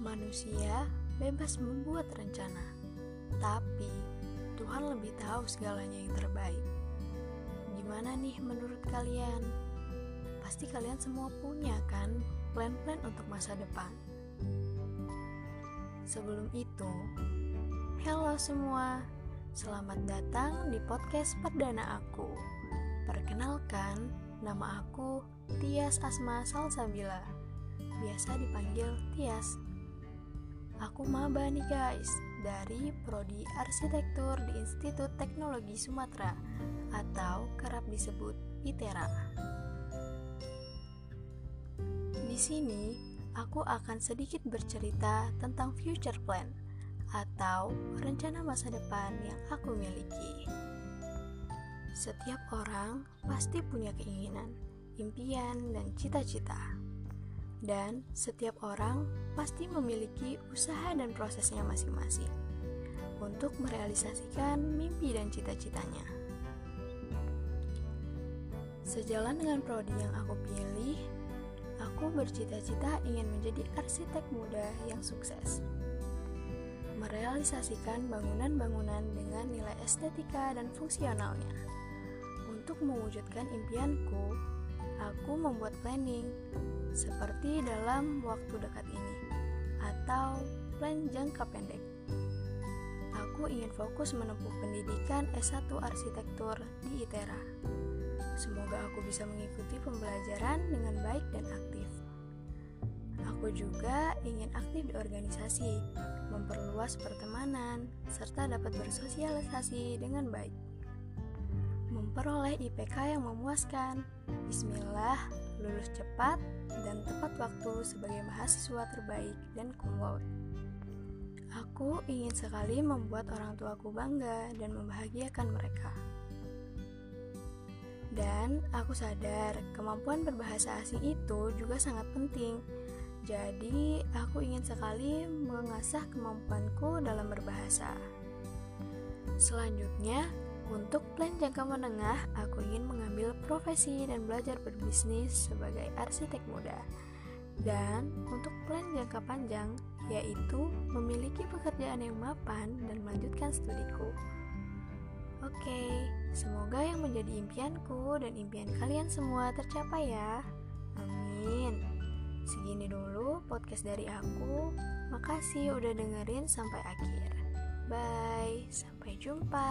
Manusia bebas membuat rencana, tapi Tuhan lebih tahu segalanya yang terbaik. Gimana nih menurut kalian? Pasti kalian semua punya kan plan-plan untuk masa depan. Sebelum itu, hello semua. Selamat datang di podcast perdana aku. Perkenalkan, nama aku Tias Asma Salsabila. Biasa dipanggil Tias. Aku maba nih guys, dari Prodi Arsitektur di Institut Teknologi Sumatera atau kerap disebut ITERA. Di sini, aku akan sedikit bercerita tentang future plan atau rencana masa depan yang aku miliki. Setiap orang pasti punya keinginan, impian, dan cita-cita dan setiap orang pasti memiliki usaha dan prosesnya masing-masing untuk merealisasikan mimpi dan cita-citanya. Sejalan dengan prodi yang aku pilih, aku bercita-cita ingin menjadi arsitek muda yang sukses. Merealisasikan bangunan-bangunan dengan nilai estetika dan fungsionalnya. Untuk mewujudkan impianku, aku membuat planning seperti dalam waktu dekat ini atau plan jangka pendek. Aku ingin fokus menempuh pendidikan S1 arsitektur di ITERA. Semoga aku bisa mengikuti pembelajaran dengan baik dan aktif. Aku juga ingin aktif di organisasi, memperluas pertemanan, serta dapat bersosialisasi dengan baik memperoleh IPK yang memuaskan. Bismillah, lulus cepat dan tepat waktu sebagai mahasiswa terbaik dan cum Aku ingin sekali membuat orang tuaku bangga dan membahagiakan mereka. Dan aku sadar kemampuan berbahasa asing itu juga sangat penting. Jadi, aku ingin sekali mengasah kemampuanku dalam berbahasa. Selanjutnya, untuk plan jangka menengah, aku ingin mengambil profesi dan belajar berbisnis sebagai arsitek muda. Dan untuk plan jangka panjang, yaitu memiliki pekerjaan yang mapan dan melanjutkan studiku. Oke, semoga yang menjadi impianku dan impian kalian semua tercapai ya. Amin. Segini dulu podcast dari aku. Makasih udah dengerin sampai akhir. Bye, sampai jumpa.